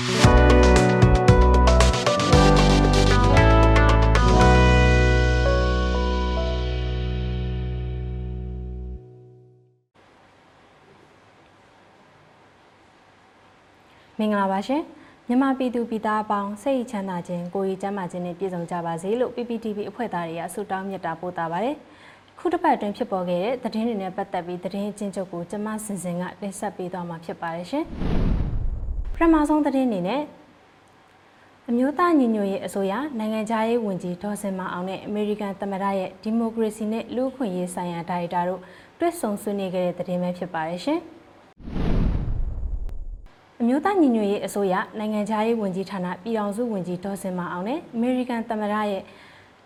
မင်္ဂလာပါရှင်မြန်မာပြည်သူပြည်သားအပေါင်းစိတ်ချမ်းသာခြင်းကိုယ်ရည်ကျန်းမာခြင်းနဲ့ပြည့်စုံကြပါစေလို့ PPTV အဖွဲ့သားတွေကဆုတောင်းမြတ်တာပို့တာပါတယ်ခုတစ်ပတ်အတွင်းဖြစ်ပေါ်ခဲ့တဲ့သတင်းတွေနဲ့ပတ်သက်ပြီးသတင်းအချင်းချုပ်ကိုကျွန်မစင်စင်ကတင်ဆက်ပေးသွားမှာဖြစ်ပါတယ်ရှင်ပ ထမဆုံးသတင်းအနေနဲ့အမျိုးသားညီညွတ်ရေးအစိုးရနိုင်ငံခြားရေးဝန်ကြီးဒေါ်စင်မအောင်နဲ့အမေရိကန်သမ္မတရဲ့ဒီမိုကရေစီနဲ့လူ့အခွင့်အရေးဆိုင်ရာဒါရိုက်တာတို့တွေ့ဆုံဆွေးနွေးခဲ့တဲ့သတင်းပဲဖြစ်ပါတယ်ရှင်။အမျိုးသားညီညွတ်ရေးအစိုးရနိုင်ငံခြားရေးဝန်ကြီးဌာနပြည်ထောင်စုဝန်ကြီးဒေါ်စင်မအောင်နဲ့အမေရိကန်သမ္မတရဲ့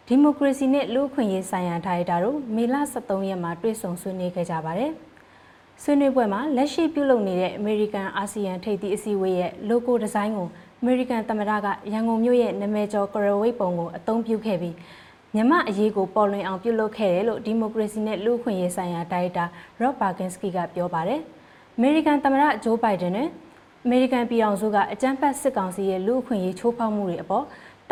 ဒီမိုကရေစီနဲ့လူ့အခွင့်အရေးဆိုင်ရာဒါရိုက်တာတို့မေလ23ရက်မှာတွေ့ဆုံဆွေးနွေးခဲ့ကြပါတယ်။ ဆွေးနွေးပွဲမှာလက်ရှိပြုလုပ်နေတဲ့အမေရိကန်အာဆီယံထိပ်သီးအစည်းအဝေးရဲ့ logo design ကိုအမေရိကန်သမ္မတကရန်ကုန်မြို့ရဲ့နာမည်ကျော်ကရဝိတ်ပုံကိုအသုံးပြုခဲ့ပြီးမြမအရေးကိုပေါ်လွင်အောင်ပြုလုပ်ခဲ့တယ်လို့ဒီမိုကရေစီနဲ့လူ့အခွင့်အရေးဆိုင်ရာဒါရိုက်တာ Rob Barkinski ကပြောပါတယ်။အမေရိကန်သမ္မတဂျိုးဘိုင်ဒန်နဲ့အမေရိကန်ပြည်အောင်စုကအကြမ်းဖက်စစ်ကောင်စီရဲ့လူ့အခွင့်အရေးချိုးဖောက်မှုတွေအပေါ်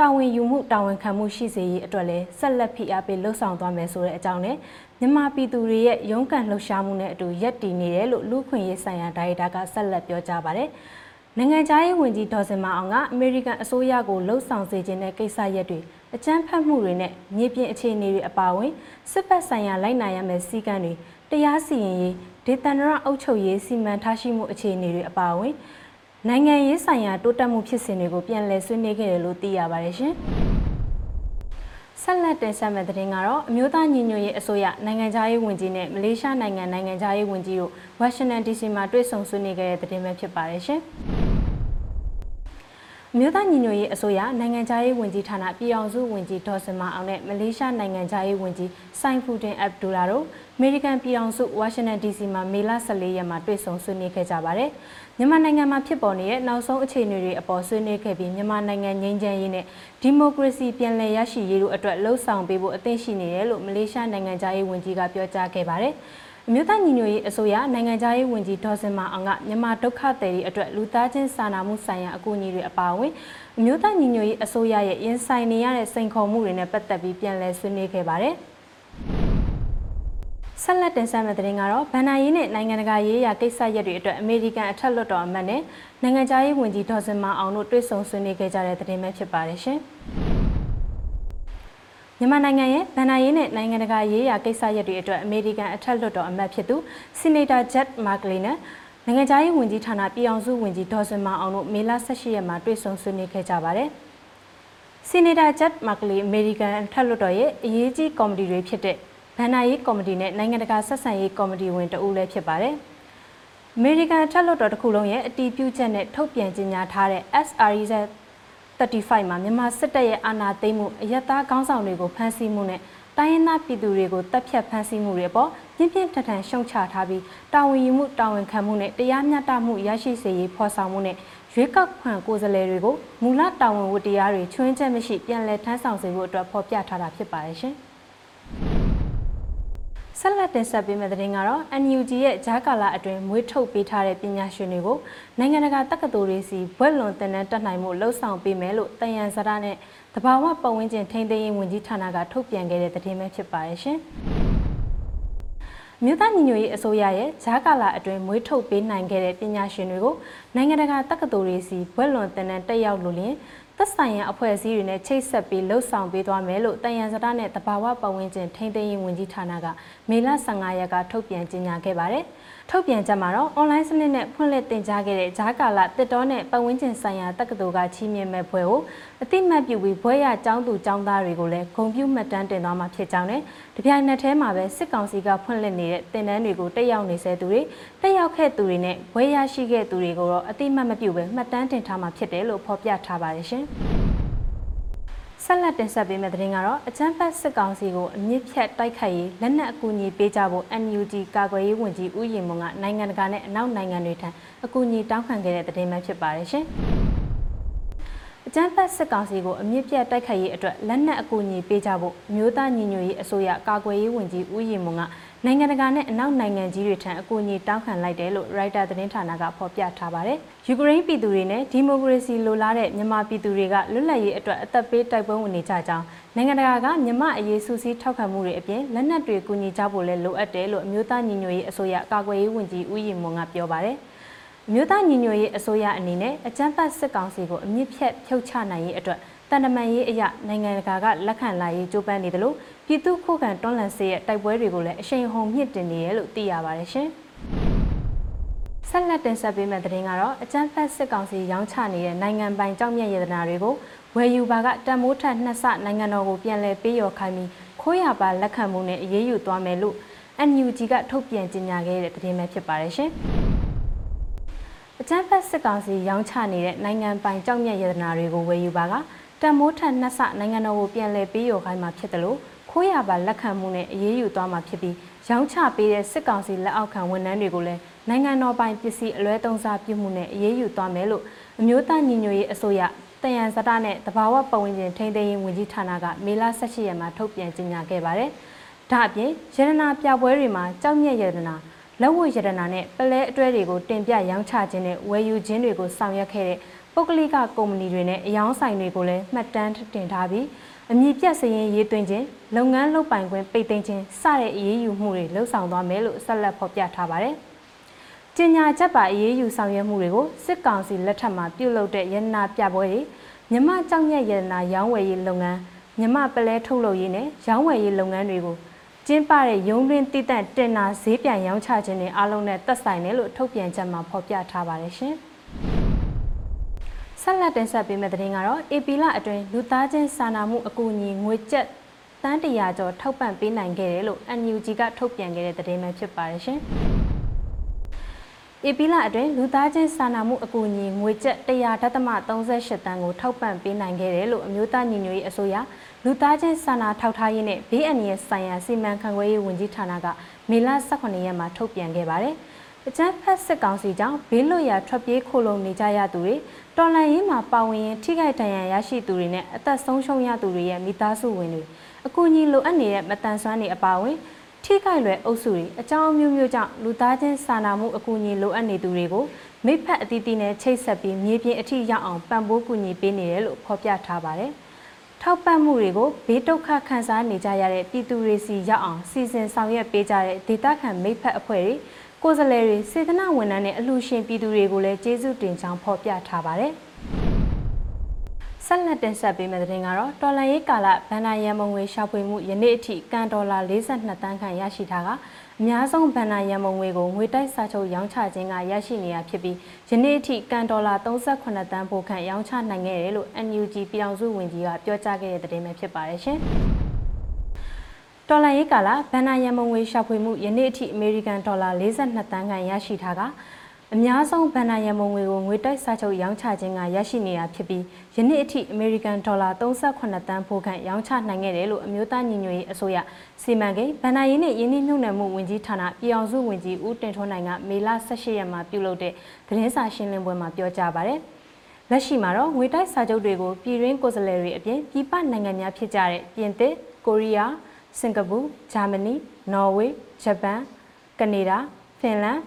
တာဝန်ယူမှုတာဝန်ခံမှုရှိစေရေးအတွက်လည်းဆက်လက်ဖိအားပေးလှုံ့ဆော်သွားမယ်ဆိုတဲ့အကြောင်းနဲ့မြန်မာပြည်သူတွေရဲ့ရုန်းကန်လှုပ်ရှားမှုနဲ့အတူရပ်တည်နေတယ်လို့လူ့အခွင့်အရေးဆိုင်ရာဒါရိုက်တာကဆက်လက်ပြောကြားပါတယ်။နိုင်ငံခြားရေးဝန်ကြီးဒေါ်စင်မအောင်ကအမေရိကန်အစိုးရကိုလှုံ့ဆော်စေခြင်းတဲ့ကိစ္စရပ်တွေအကြမ်းဖက်မှုတွေနဲ့မြေပြင်အခြေအနေတွေအပါအဝင်စစ်ပတ်ဆိုင်ရာလိုက်နာရမယ့်စည်းကမ်းတွေတရားစီရင်ရေးဒေသန္တရအုပ်ချုပ်ရေးစီမံထားရှိမှုအခြေအနေတွေအပါအဝင် နိုင်ငံရေးဆိုင်ရာတိုးတက်မှုဖြစ်စဉ်တွေကိုပြန်လည်ဆွေးနွေးခဲ့တယ်လို့သိရပါတယ်ရှင်။ဆက်လက်တင်ဆက်မယ့်သတင်းကတော့အမျိုးသားညီညွတ်ရေးအစိုးရနိုင်ငံခြားရေးဝန်ကြီးနဲ့မလေးရှားနိုင်ငံနိုင်ငံခြားရေးဝန်ကြီးတို့ဝါရှင်တန် DC မှာတွေ့ဆုံဆွေးနွေးခဲ့တဲ့သတင်းပဲဖြစ်ပါတယ်ရှင်။မြို့သားညီညွတ်ရေးအစိုးရနိုင်ငံခြားရေးဝန်ကြီးဌာနပြည်အောင်စုဝန်ကြီးဒေါ်စင်မအောင်နဲ့မလေးရှားနိုင်ငံခြားရေးဝန်ကြီးဆိုင်ဖူတင်အဗ်ဒူလာတို့ အမေရိကန်ပြည်အောင်စုဝါရှင်တန် DC မှာမေလ14ရက်မှာတွေ့ဆုံဆွေးနွေးခဲ့ကြပါတယ်။မြန်မာနိုင်ငံမှာဖြစ်ပေါ်နေတဲ့နောက်ဆုံးအခြေအနေတွေအပေါ်ဆွေးနွေးခဲ့ပြီးမြန်မာနိုင်ငံငြိမ်းချမ်းရေးနဲ့ဒီမိုကရေစီပြန်လည်ရရှိရေးတို့အတွက်လှုံ့ဆော်ပေးဖို့အသင့်ရှိနေတယ်လို့မလေးရှားနိုင်ငံခြားရေးဝန်ကြီးကပြောကြားခဲ့ပါတယ်။အမျိုးသားညီညွတ်ရေးအစိုးရနိုင်ငံခြားရေးဝန်ကြီးဒေါ်စင်မာအောင်ကမြန်မာဒုက္ခသည်တွေအတွက်လူသားချင်းစာနာမှုဆိုင်ရာအကူအညီတွေအပါအဝင်အမျိုးသားညီညွတ်ရေးအစိုးရရဲ့ရင်ဆိုင်နေရတဲ့စိန်ခေါ်မှုတွေနဲ့ပတ်သက်ပြီးပြန်လည်ဆွေးနွေးခဲ့ပါတယ်။ ဆက်လက်တင်ဆက်မယ့်သတင်းကတော့ဗန်နာရေးနဲ့နိုင်ငံတကာရေးရာကိစ္စရပ်တွေအတွက်အမေရိကန်အထက်လွှတ်တော်အမတ်နဲ့နိုင်ငံခြားရေးဝန်ကြီးဒေါ်စင်မာအောင်တို့တွေ့ဆုံဆွေးနွေးခဲ့ကြတဲ့သတင်းပဲဖြစ်ပါတယ်ရှင်။မြန်မာနိုင်ငံရဲ့ဗန်နာရေးနဲ့နိုင်ငံတကာရေးရာကိစ္စရပ်တွေအတွက်အမေရိကန်အထက်လွှတ်တော်အမတ်ဖြစ်သူဆီနီတာဂျက်မာကလီနဲ့နိုင်ငံခြားရေးဝန်ကြီးဌာနပြည်အောင်စုဝန်ကြီးဒေါ်စင်မာအောင်တို့မေလ18ရက်မှာတွေ့ဆုံဆွေးနွေးခဲ့ကြပါတယ်။ဆီနီတာဂျက်မာကလီအမေရိကန်ထက်လွှတ်တော်ရဲ့အရေးကြီးကော်မတီတွေဖြစ်တဲ့ ဗန်နာရေးကော်မတီနဲ့နိုင်ငံတကာဆက်ဆံရေးကော်မတီဝင်တဦးလည်းဖြစ်ပါတယ်။အမေရိကန်ထက်လွှတ်တော်တစ်ခုလုံးရဲ့အတီးပြုချက်နဲ့ထုတ်ပြန်ကြေညာထားတဲ့ SREZ 35မှာမြန်မာစစ်တပ်ရဲ့အာဏာသိမ်းမှုအယက်သားခေါင်းဆောင်တွေကိုဖမ်းဆီးမှုနဲ့တိုင်းရင်းသားပြည်သူတွေကိုတပ်ဖြတ်ဖမ်းဆီးမှုတွေပေါ်ပြင်းပြင်းထန်ထန်ရှုံချထားပြီးတာဝန်ယူမှုတာဝန်ခံမှုနဲ့တရားမျှတမှုရရှိစေရေးဖော်ဆောင်မှုနဲ့ရွေးကောက်ခံကိုယ်စားလှယ်တွေကိုမူလတာဝန်ဝတ္တရားတွေချွင်းချက်မရှိပြန်လည်ထမ်းဆောင်စေဖို့အတွက်ဖော်ပြထားတာဖြစ်ပါတယ်ရှင်။ ဆက်လက်တင်ဆက်ပေးမယ့်သတင်းကတော့ NUG ရဲ့ဂျာကာလာအတွင်းမွေးထုတ်ပေးထားတဲ့ပညာရှင်တွေကိုနိုင်ငံတကာတက္ကသိုလ်တွေစီဘွဲ့လွန်တင်နန်းတက်နိုင်မှုလှုံ့ဆော်ပေးမယ်လို့တယန်စရနဲ့တဘာဝပတ်ဝန်းကျင်ထိန်းသိမ်းရေးဝန်ကြီးဌာနကထုတ်ပြန်ခဲ့တဲ့သတင်းပဲဖြစ်ပါတယ်ရှင်။မြို့သားညီညွတ်ရေးအစိုးရရဲ့ဂျာကာလာအတွင်းမွေးထုတ်ပေးနိုင်ခဲ့တဲ့ပညာရှင်တွေကိုနိုင်ငံတကာတက္ကသိုလ်တွေစီဘွဲ့လွန်တင်နန်းတက်ရောက်လို့လျင် သက်ဆိုင်ရာအဖွဲ့အစည်းတွေနဲ့ချိတ်ဆက်ပြီးလှုပ်ဆောင်ပေးသွားမယ်လို့တယန်စတာနဲ့တဘာဝပတ်ဝန်းကျင်ထိန်းသိမ်းရေးဝန်ကြီးဌာနကမေလ15ရက်ကထုတ်ပြန်ကြေညာခဲ့ပါတယ်။ ထုတ်ပြန်ချက်မှာတော့ online စနစ်နဲ့ဖွင့်လှစ်တင်ကြားခဲ့တဲ့ဂျားကာလတစ်တော်နဲ့ပတ်ဝန်းကျင်ဆိုင်ရာတက္ကသိုလ်ကချီးမြှင့်မဲ့ဘွဲကိုအတိမတ်ပြုပြီးဘွဲရကျောင်းသူကျောင်းသားတွေကိုလည်းဂုဏ်ပြုမှတ်တမ်းတင်သွားမှာဖြစ်ကြောင်းနဲ့တပြိုင်နက်တည်းမှာပဲစစ်ကောင်စီကဖွင့်လှစ်နေတဲ့တင်တန်းတွေကိုတက်ရောက်နေဆဲသူတွေတက်ရောက်ခဲ့သူတွေနဲ့ဘွဲရရှိခဲ့သူတွေကိုတော့အတိမတ်မပြုဘဲမှတ်တမ်းတင်ထားမှာဖြစ်တယ်လို့ဖော်ပြထားပါတယ်ရှင်။ ဆက်လက်တင်ဆက်ပေးမယ့်သတင်းကတော့အချမ်းဖတ်စစ်ကောင်စီကိုအမြင့်ဖြတ်တိုက်ခိုက်ရေးလက်နက်အကူအညီပေးကြဖို့ NUG ကာကွယ်ရေးဝန်ကြီးဦးရင်မွန်ကနိုင်ငံတကာနဲ့အနောက်နိုင်ငံတွေထံအကူအညီတောင်းခံခဲ့တဲ့သတင်းပဲဖြစ်ပါတယ်ရှင်။မ အကြမ်းဖက်စစ်ကောင်စီကိုအမြင့်ပြတ်တိုက်ခိုက်ရေးအတွက်လက်နက်အကူအညီပေးကြဖို့အမျိုးသားညီညွတ်ရေးအစိုးရကာကွယ်ရေးဝန်ကြီးဦးရင်မွန်ကနိုင်ငံတကာနဲ့အနောက်နိုင်ငံကြီးတွေထံအကူအညီတောင်းခံလိုက်တယ်လို့ Writer သတင်းဌာနကဖော်ပြထားပါတယ်။ယူကရိန်းပြည်သူတွေနဲ့ဒီမိုကရေစီလိုလားတဲ့မြန်မာပြည်သူတွေကလွတ်လပ်ရေးအတွက်အသက်ပေးတိုက်ပွဲဝင်နေကြကြောင်းနိုင်ငံတကာကမြန်မာအရေးစုစည်းထောက်ခံမှုတွေအပြင်လက်နက်တွေကူညီကြဖို့လည်းလိုအပ်တယ်လို့အမျိုးသားညီညွတ်ရေးအစိုးရကာကွယ်ရေးဝန်ကြီးဦးရင်မွန်ကပြောပါတယ်။ မြို့သားညီညွတ်ရေးအစိုးရအနေနဲ့အကြမ်းဖက်စစ်ကောင်စီကိုအမြင့်ဖြတ်ဖြုတ်ချနိုင်ရေးအတွက်တန်တမန်ရေးအရနိုင်ငံတကာကလက်ခံလာရေးကြိုးပမ်းနေတယ်လို့ပြည်သူ့ခုခံတွန်းလှန်စေရဲ့တိုက်ပွဲတွေကိုလည်းအရှိန်ဟုန်မြင့်တင်နေရလို့သိရပါတယ်ရှင်။ဆက်လက်တင်ဆက်ပေးမယ့်သတင်းကတော့အကြမ်းဖက်စစ်ကောင်စီရောင်းချနေတဲ့နိုင်ငံပိုင်ကြောက်မြတ်ရတနာတွေကိုဝယ်ယူပါကတံမိုးထက်နှစ်ဆနိုင်ငံတော်ကိုပြန်လည်ပေးရော်ခိုင်းပြီးခိုးရပါလက်ခံမှုနဲ့အရေးယူသွားမယ်လို့ NUG ကထုတ်ပြန်ကြေညာခဲ့တဲ့သတင်းပဲဖြစ်ပါတယ်ရှင်။ အကြမ်းဖက်စစ်ကောင်စီရောင်းချနေတဲ့နိုင်ငံပိုင်ကြောက်မြတ်ရတနာတွေကိုဝယ်ယူပါကတံမိုးထက်နှစ်ဆနိုင်ငံတော်ကိုပြန်လည်ပေးရော်ခိုင်းမှာဖြစ်တယ်လို့ခိုးရပါလက်ခံမှုနဲ့အရေးယူသွားမှာဖြစ်ပြီးရောင်းချပေးတဲ့စစ်ကောင်စီလက်အောက်ခံဝန်ထမ်းတွေကိုလည်းနိုင်ငံတော်ပိုင်ပစ္စည်းအလွဲသုံးစားပြုမှုနဲ့အရေးယူသွားမယ်လို့အမျိုးသားညီညွတ်ရေးအစိုးရတယံဇတနဲ့တဘာဝပတ်ဝန်းကျင်ထိန်းသိမ်းရေးဝန်ကြီးဌာနကမေလ18ရက်မှာထုတ်ပြန်ကြေညာခဲ့ပါတယ်။ဒါအပြင်ရတနာပြပွဲတွေမှာကြောက်မြက်ရတနာ လက်ဝတ်ရတနာနဲ့ပလဲအတွဲတွေကိုတင်ပြရောင်းချခြင်းနဲ့ဝယ်ယူခြင်းတွေကိုဆောင်ရွက်ခဲ့တဲ့ပုဂ္ဂလိကကုမ္ပဏီတွေနဲ့အယောင်းဆိုင်တွေကိုလည်းမှတ်တမ်းတင်ထားပြီးအမည်ပြတ်စရင်ရေးသွင်းခြင်းလုပ်ငန်းလုပ်ပိုင်ခွင့်ပိတ်သိမ်းခြင်းစတဲ့အရေးယူမှုတွေလှုပ်ဆောင်သွားမယ်လို့ဆက်လက်ဖော်ပြထားပါတယ်။ကျင်ညာချက်ပါအရေးယူဆောင်ရွက်မှုတွေကိုစစ်ကောင်စီလက်ထက်မှာပြုလုပ်တဲ့ရတနာပြပွဲတွေမြမကြောက်မြက်ရတနာရောင်းဝယ်ရေးလုပ်ငန်းမြမပလဲထုတ်လုပ်ရေးနဲ့ရောင်းဝယ်ရေးလုပ်ငန်းတွေကို ကျင်းပတဲ့ရုံးတွင်းတည်တံ့တင်နာဈေးပြန်ရောင်းချခြင်းတွေအားလုံးနဲ့သက်ဆိုင်တယ်လို့ထုတ်ပြန်ချက်မှာဖော်ပြထားပါတယ်ရှင်။ဆက်လက်တင်ဆက်ပေးမယ့်သတင်းကတော့ AP လအတွင်းလူသားချင်းစာနာမှုအကူအညီငွေကျပ်တန်းတရာကျော်ထောက်ပံ့ပေးနိုင်ခဲ့တယ်လို့ NUG ကထုတ်ပြန်ခဲ့တဲ့သတင်းပဲဖြစ်ပါတယ်ရှင်။ AP လအတွင်းလူသားချင်းစာနာမှုအကူအညီငွေကျပ်100.38တန်းကိုထောက်ပံ့ပေးနိုင်ခဲ့တယ်လို့အမျိုးသားညီညွတ်ရေးအစိုးရလူသားချင်းစာနာထောက်ထားရေးနဲ့ဘေးအန္တရာယ်ဆိုင်ရာစီမံခန့်ခွဲရေးဝန်ကြီးဌာနကမေလ18ရက်မှာထုတ်ပြန်ခဲ့ပါတယ်။အကြမ်းဖက်စစ်ကောင်စီကြောင့်ဘေးလွတ်ရာထွက်ပြေးခိုလုံနေကြရသူတွေတော်လှန်ရေးမှာပါဝင်ရင်ထိခိုက်ဒဏ်ရာရရှိသူတွေနဲ့အသက်ဆုံးရှုံးရသူတွေရဲ့မိသားစုဝင်တွေအကူအညီလိုအပ်နေတဲ့မတန်ဆွမ်းတွေအပါအဝင် ထိခိုက်လွယ်အုပ်စုတွေအကြောင်းမျိုးမျိုးကြောင့်လူသားချင်းစာနာမှုအကူအညီလိုအပ်နေသူတွေကိုမိဖက်အသီးသီးနဲ့ချိတ်ဆက်ပြီးမြေပြင်အထိရောက်အောင်ပံ့ပိုးကူညီပေးနေတယ်လို့ဖော်ပြထားပါတယ်။ထောက်ပံ့မှုတွေကိုဘေးဒုက္ခခံစားနေကြရတဲ့ပြည်သူတွေစီရောက်အောင်စီစဉ်ဆောင်ရွက်ပေးကြတဲ့ဒေသခံမိဖက်အဖွဲ့တွေကိုယ်စားလှယ်တွေစေတနာဝန်ထမ်းနဲ့အလှူရှင်ပြည်သူတွေကိုလည်းကျေးဇူးတင်ကြောင်းဖော်ပြထားပါတယ်။ ဆက်လက်တင်ဆက်ပေးမယ့်သတင်းကတော့တော်လန်ရေးကာလဗန္နာရန်မုံငွေရှာဖွေမှုယနေ့အထိကန်ဒေါ်လာ42တန်းခန့်ရရှိထားကအများဆုံးဗန္နာရန်မုံငွေကိုငွေတိုက်စာချုပ်ရောင်းချခြင်းကရရှိနေရဖြစ်ပြီးယနေ့အထိကန်ဒေါ်လာ38တန်းပိုခန့်ရောင်းချနိုင်ခဲ့တယ်လို့ NUG ပြည်အောင်စုဝန်ကြီးကပြောကြားခဲ့တဲ့သတင်းပဲဖြစ်ပါတယ်ရှင်။တော်လန်ရေးကာလဗန်နာရန်မုံငွေရှာဖွေမှုယနေ့အထိအမေရိကန်ဒေါ်လာ42တန်းခန့်ရရှိထားက အများဆုံးဗန်နာရန်မုံငွေကိုငွေတိုက်စာချုပ်ရောင်းချခြင်းကရရှိနေတာဖြစ်ပြီးယနေ့အထိအမေရိကန်ဒေါ်လာ38တန်းဖိုးခန့်ရောင်းချနိုင်ခဲ့တယ်လို့အမျိုးသားညီညွတ်ရေးအစိုးရစီမံကိန်းဗန်နာရေးနဲ့ယင်းနှိမ့်နှံမှုဝန်ကြီးဌာနပြည်အောင်စုဝန်ကြီးဦးတင်ထွန်းနိုင်ကမေလ18ရက်မှာပြုလုပ်တဲ့သတင်းစာရှင်းလင်းပွဲမှာပြောကြားပါတယ်။လက်ရှိမှာတော့ငွေတိုက်စာချုပ်တွေကိုပြည်ရင်းကိုယ်စားလှယ်တွေအပြင်ပြည်ပနိုင်ငံများဖြစ်ကြတဲ့ပြင်သစ်၊ကိုရီးယားစင်ကာပူဂျာမနီနော်ဝေဂျပန်ကနေဒါဖင်လန်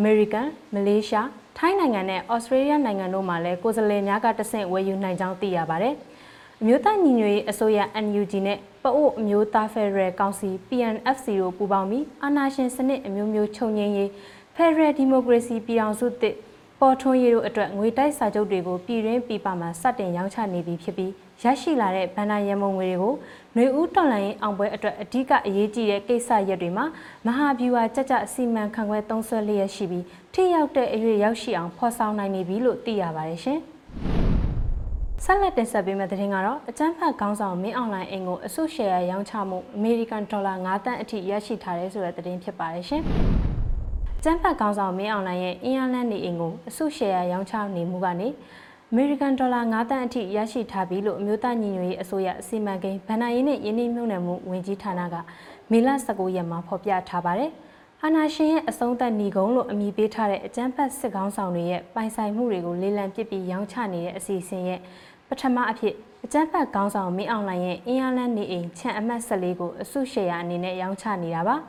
အမေရိကန်မလေးရှားထိုင်းနိုင်ငံနဲ့ဩစတြေးလျနိုင်ငံတို့မှာလည်းကိုယ်စားလှယ်များကတဆင့်ဝယ်ယူနိုင်ကြောင်းသိရပါတယ်။အမျိုးသားညီညွတ်ရေးအစိုးရ NUG နဲ့ပအို့အမျိုးသားဖက်ဒရယ်ကောင်စီ PNFC တို့ပူးပေါင်းပြီးအာဏာရှင်စနစ်အမျိုးမျိုးချုပ်ငြိမ်းရေးဖက်ဒရယ်ဒီမိုကရေစီပြည်အောင်စုသစ် ပေါ်ထွန်းရေးတို့အတွက်ငွေတိုက်စာချုပ်တွေကိုပြည်ရင်းပြည်ပမှာစတင်ရောင်းချနေပြီဖြစ်ပြီးရရှိလာတဲ့ဗန္ဒာရမုံငွေတွေကိုຫນွေဦးတော်လှန်ရေးအောင်ပွဲအတွက်အဓိကအရေးကြီးတဲ့ကိစ္စရပ်တွေမှာမဟာဗျူဟာကြကြအစီမံခန့်ခွဲသုံးဆွဲလျက်ရှိပြီးထိရောက်တဲ့အရွေရောက်ရှိအောင်ဖော်ဆောင်နိုင်နေပြီလို့သိရပါတယ်ရှင်။ဆက်လက်တင်ဆက်ပေးမယ့်သတင်းကတော့အကြမ်းဖက်ခေါင်းဆောင်မင်းအောင်လှိုင်အိမ်ကိုအစုရှယ်ယာရောင်းချမှုအမေရိကန်ဒေါ်လာ9တန်းအထိရရှိထားတယ်ဆိုတဲ့သတင်းဖြစ်ပါတယ်ရှင်။ ကျန်းဖတ်ကောင်းဆောင်မင်းအောင်လှိုင်ရဲ့အင်အားလန်းနေအိမ်ကိုအစုရှယ်ယာရောင်းချနေမှုကနေအမေရိကန်ဒေါ်လာ9တန်းအထိရရှိထားပြီလို့အမျိုးသားညီညွတ်ရေးအစိုးရအစီအမံကိန်းဗန်နာရေးနဲ့ယင်းနှိမ့်မြုံနယ်မှုဝန်ကြီးဌာနကမေလ19ရက်မှာဖော်ပြထားပါတယ်။အာနာရှင်ရဲ့အဆုံးသက်ညီကုန်းလို့အမည်ပေးထားတဲ့အကြမ်းဖက်စစ်ကောင်းဆောင်တွေရဲ့ပိုင်ဆိုင်မှုတွေကိုလေးလံပစ်ပြီးရောင်းချနေတဲ့အစီအစဉ်ရဲ့ပထမအဖြစ်အကြမ်းဖက်ခေါင်းဆောင်မင်းအောင်လှိုင်ရဲ့အင်အားလန်းနေအိမ်ခြံအမှတ်14ကိုအစုရှယ်ယာအနေနဲ့ရောင်းချနေတာပါ။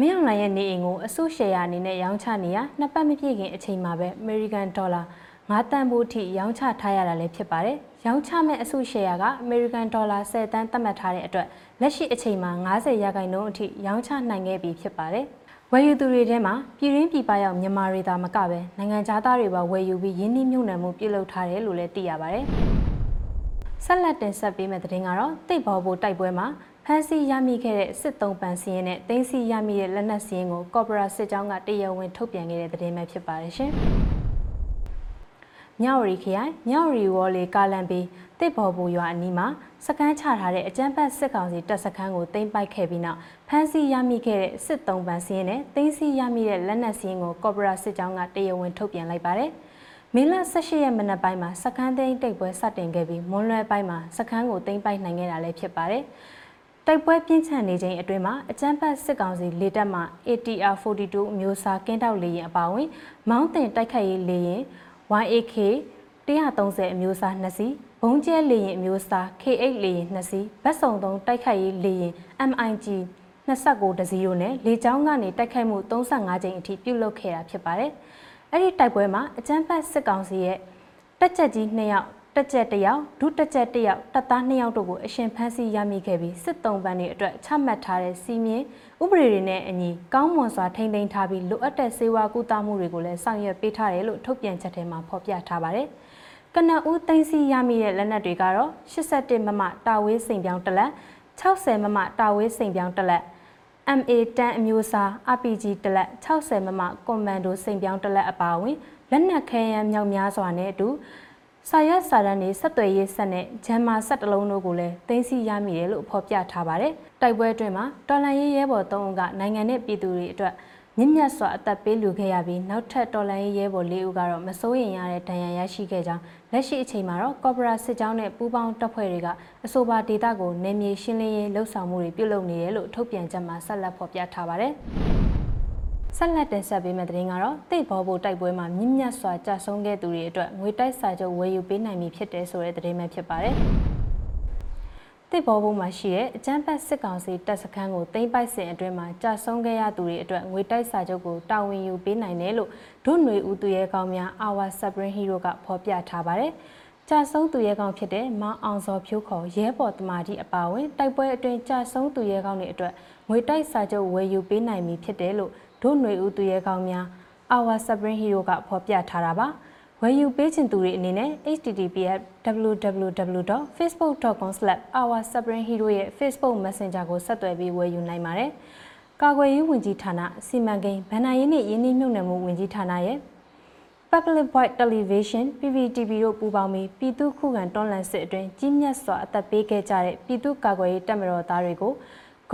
မင်းအောင်လှိုင်ရဲ့နေအိမ်ကိုအစုရှယ်ယာအနေနဲ့ရောင်းချနေရနှစ်ပတ်မပြည့်ခင်အချိန်မှာပဲ American Dollar 9တန်ဖိုးထိရောင်းချထားရတာလည်းဖြစ်ပါတယ်။ရောင်းချမဲ့အစုရှယ်ယာက American Dollar 10တန်သတ်မှတ်ထားတဲ့အတွက်လက်ရှိအချိန်မှာ90ရာခိုင်နှုန်းအထိရောင်းချနိုင်ခဲ့ပြီဖြစ်ပါတယ်။ဝယ်ယူသူတွေထဲမှာပြည်ရင်းပြည်ပရောက်မြန်မာတွေသာမကပဲနိုင်ငံသားတွေပါဝယ်ယူပြီးရင်းနှီးမြှုပ်နှံမှုပြုလုပ်ထားတယ်လို့လည်းသိရပါတယ်။ဆက်လက်တင်ဆက်ပေးမယ့်သတင်းကတော့တိတ်ဘော်ဘိုတိုက်ပွဲမှာ ဖမ်းဆီးရမိခဲ့တဲ့စစ်သုံးပန်စီရင်နဲ့တင်းစီရမိတဲ့လက်နက်စီရင်ကိုကော်ပိုရာစစ်ကြောင်းကတရားဝင်ထုတ်ပြန်ခဲ့တဲ့သတင်းပဲဖြစ်ပါတယ်ရှင်။မြဝရီခရိုင်မြဝရီဝေါ်လီကာလန်ပီတိတ်ဘော်ဘူရွာအနီးမှာစကန်းချထားတဲ့အကြမ်းဖက်စစ်ကောင်စီတပ်စခန်းကိုတင်ပိုက်ခဲ့ပြီးနောက်ဖမ်းဆီးရမိခဲ့တဲ့စစ်သုံးပန်စီရင်နဲ့တင်းစီရမိတဲ့လက်နက်စီရင်ကိုကော်ပိုရာစစ်ကြောင်းကတရားဝင်ထုတ်ပြန်လိုက်ပါတယ်။မေလ18ရက်မနက်ပိုင်းမှာစကန်းသိန်းတိတ်ပွဲစတင်ခဲ့ပြီးမွန်းလွဲပိုင်းမှာစကန်းကိုတင်ပိုက်နိုင်ခဲ့တာလည်းဖြစ်ပါတယ်။ တိုက်ပွဲပြင်းထန်နေချိန်အတွင်းမှာအကြမ်းဖက်စစ်ကောင်စီလေတပ်မှ ATR 42အမျိုးအစားကင်းတောက်လေရင်အပါအဝင် မောင်းတင်တိုက်ခိုက်ရေးလေရင် YAK 130အမျိုးအစား2စီးဘုံကျဲလေရင်အမျိုးအစား K8 လေရင်2စီးဗတ်စုံသုံးတိုက်ခိုက်ရေးလေရင် MIG 29တစီးတို့နဲ့လေကြောင်းကနေတိုက်ခိုက်မှု35ကြိမ်အထိပြုလုပ်ခဲ့တာဖြစ်ပါတယ်။အဲ့ဒီတိုက်ပွဲမှာအကြမ်းဖက်စစ်ကောင်စီရဲ့တက်ချက်ကြီး2ယောက် တက်ချက်1ယောက်ဒုတက်ချက်1ယောက်တပ်သား2ယောက်တို့ကိုအရှင်ဖမ်းဆီးရမိခဲ့ပြီးစစ်တုံးပန်းတွေအတွက်ချမှတ်ထားတဲ့စီမင်းဥပဒေတွေနဲ့အညီကောင်းမွန်စွာထိန်းသိမ်းထားပြီးလိုအပ်တဲ့စေဝါကူတာမှုတွေကိုလည်းဆောင်ရွက်ပေးထားတယ်လို့ထုတ်ပြန်ချက်ထဲမှာဖော်ပြထားပါတယ်။ကနဦးသိမ်းဆီးရမိတဲ့လက်နက်တွေကတော့81မမတာဝေးစိန်ပြောင်းတစ်လက်60မမတာဝေးစိန်ပြောင်းတစ်လက် MA10 အမျိုးအစား RPG တစ်လက်60မမကွန်မန်ဒိုစိန်ပြောင်းတစ်လက်အပါအဝင်လက်နက်ခဲယမ်းမြောက်များစွာနဲ့အတူ စာရွက်စာတမ်းတွေဆက်သွယ်ရေးဆက်နဲ့ဂျမ်မာဆက်တလုံးတို့ကိုလည်းသိမ်းဆည်းရမိတယ်လို့ဖော်ပြထားပါတယ်။တိုက်ပွဲအတွင်းမှာတော်လန်ရေးရဲဘော်၃ဦးကနိုင်ငံနဲ့ပြည်သူတွေအတွက်မြင့်မြတ်စွာအသက်ပေးလူခဲ့ရပြီးနောက်ထပ်တော်လန်ရေးရဲဘော်၄ဦးကတော့မစိုးရင်ရတဲ့ဒဏ်ရာရရှိခဲ့ကြောင်းလက်ရှိအချိန်မှာတော့ကော်ပိုရာစစ်ကြောင်းနဲ့ပူးပေါင်းတပ်ဖွဲ့တွေကအဆိုပါဒေသကိုနယ်မြေရှင်းလင်းရေးလှုပ်ဆောင်မှုတွေပြုလုပ်နေတယ်လို့ထုတ်ပြန်ချက်မှာဆက်လက်ဖော်ပြထားပါတယ်။ ဆက်လက်တင်ဆက်ပေးမယ့်သတင်းကတော့တိတ်ဘောဘိုတိုက်ပွဲမှာမြင့်မြတ်စွာကြာဆုံးခဲ့သူတွေအတွက်ငွေတိုက်စာချုပ်ဝယ်ယူပေးနိုင်ပြီဖြစ်တယ်ဆိုတဲ့သတင်းပဲဖြစ်ပါတယ်။တိတ်ဘောဘိုမှာရှိတဲ့အကျန်းဖက်စစ်ကောင်စီတပ်စခန်းကိုသိမ်းပိုက်စဉ်အတွင်းမှာကြာဆုံးခဲ့ရသူတွေအတွက်ငွေတိုက်စာချုပ်ကိုတာဝန်ယူပေးနိုင်တယ်လို့ဒုຫນွေဦးသူရဲကောင်းများ Our Supreme Hero ကဖော်ပြထားပါတယ်။ကြာဆုံးသူရဲကောင်းဖြစ်တဲ့မောင်အောင်စောဖြိုးခေါ်ရဲဘော်တမာတိအပါဝင်တိုက်ပွဲအတွင်းကြာဆုံးသူရဲကောင်းတွေအတွက် ငွေတိုက်စာချုပ်ဝယ်ယူပေးနိုင်ပြီဖြစ်တယ်လို့ဒုຫນွေဦးသူရဲကောင်းများ Our Supreme Hero ကဖော်ပြထားတာပါဝယ်ယူပေးချင်သူတွေအနေနဲ့ https www.facebook.com/oursupremehero ရဲ့ Facebook Messenger ကိုဆက်သွယ်ပြီးဝယ်ယူနိုင်ပါတယ်။ကာကွယ်ရေးဝန်ကြီးဌာနစီမံကိန်းဗဏ္ဍာရေးနှင့်ယင်းနှိမ့်မြှုပ်နှံမှုဝန်ကြီးဌာနရဲ့ Public Voice Television PPTV တို့ပူးပေါင်းပြီးပြည်သူ့ခုခံတွန်းလှန်စစ်အတွင်းကြီးမြတ်စွာအသက်ပေးခဲ့ကြတဲ့ပြည်သူ့ကာကွယ်ရေးတပ်မတော်သားတွေကို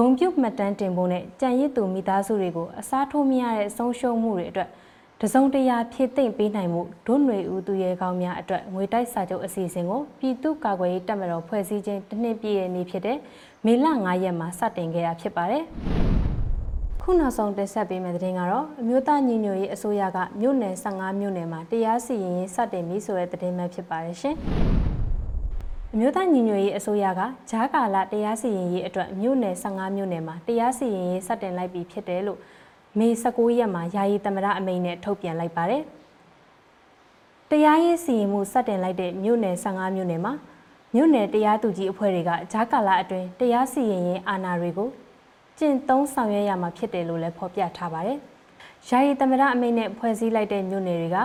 ဂုံပြုတ်မှတ်တမ်းတင်ဖို့နဲ့ကြံရစ်သူမိသားစုတွေကိုအစားထိုးမရတဲ့ဆုံးရှုံးမှုတွေအတွက်တစုံတရာဖြည့်သိမ့်ပေးနိုင်မှုဒုຫນွေဦးသူရဲကောင်းများအတွက်ငွေတိုက်စာချုပ်အစီအစဉ်ကိုပြည်သူ့ကာကွယ်ရေးတပ်မတော်ဖွဲ့စည်းခြင်းတစ်နှစ်ပြည့်ရဲ့နေ့ဖြစ်တဲ့မေလ9ရက်မှာစတင်ခဲ့တာဖြစ်ပါတယ်။ခုနောက်ဆုံးတင်ဆက်ပေးမယ့်သတင်းကတော့အမျိုးသားညီညွတ်ရေးအစိုးရကမြို့နယ်15မြို့နယ်မှာတရားစီရင်ရေးစတင်ပြီဆိုတဲ့သတင်းပဲဖြစ်ပါတယ်ရှင်။ အမျိုးသားညီညွတ်ရေးအစိုးရကဂျားကာလတရားစီရင်ရေးအတွက်မြို့နယ်15မြို့နယ်မှာတရားစီရင်ရေးစတင်လိုက်ပြီဖြစ်တယ်လို့မေ19ရက်မှာယာယီသမရအမိန့်နဲ့ထုတ်ပြန်လိုက်ပါတယ်။တရားရေးစီရင်မှုစတင်လိုက်တဲ့မြို့နယ်15မြို့နယ်မှာမြို့နယ်တရားသူကြီးအဖွဲ့တွေကဂျားကာလအတွင်းတရားစီရင်ရေးအာဏာတွေကိုကျင့်သုံးဆောင်ရွက်ရမှာဖြစ်တယ်လို့လည်းဖော်ပြထားပါတယ်။ယာယီသမရအမိန့်နဲ့ဖွဲ့စည်းလိုက်တဲ့မြို့နယ်တွေက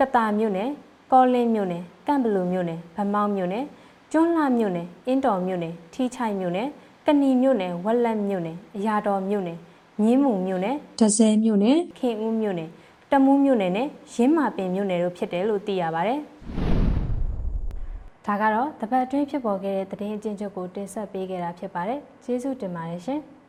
ကတာမြို့နယ်၊ကောလင်းမြို့နယ်၊ကန့်ဘလူမြို့နယ်၊ဗမောက်မြို့နယ်၊ ကျွန်းလှမြို့နယ်အင်းတော်မြို့နယ်ထီချိုင်မြို့နယ်ကဏီမြို့နယ်ဝက်လက်မြို့နယ်အရာတော်မြို့နယ်မြင်းမူမြို့နယ်ဒဇယ်မြို့နယ်ခင်ဦးမြို့နယ်တမူးမြို့နယ်နဲ့ရင်းမာပင်မြို့နယ်တို့ဖြစ်တယ်လို့သိရပါဗျ။ဒါကတော့တပတ်အတွင်းဖြစ်ပေါ်ခဲ့တဲ့သတင်းအကျဉ်းချုပ်ကိုတင်ဆက်ပေးခဲ့တာဖြစ်ပါတယ်။ကျေးဇူးတင်ပါတယ်ရှင်။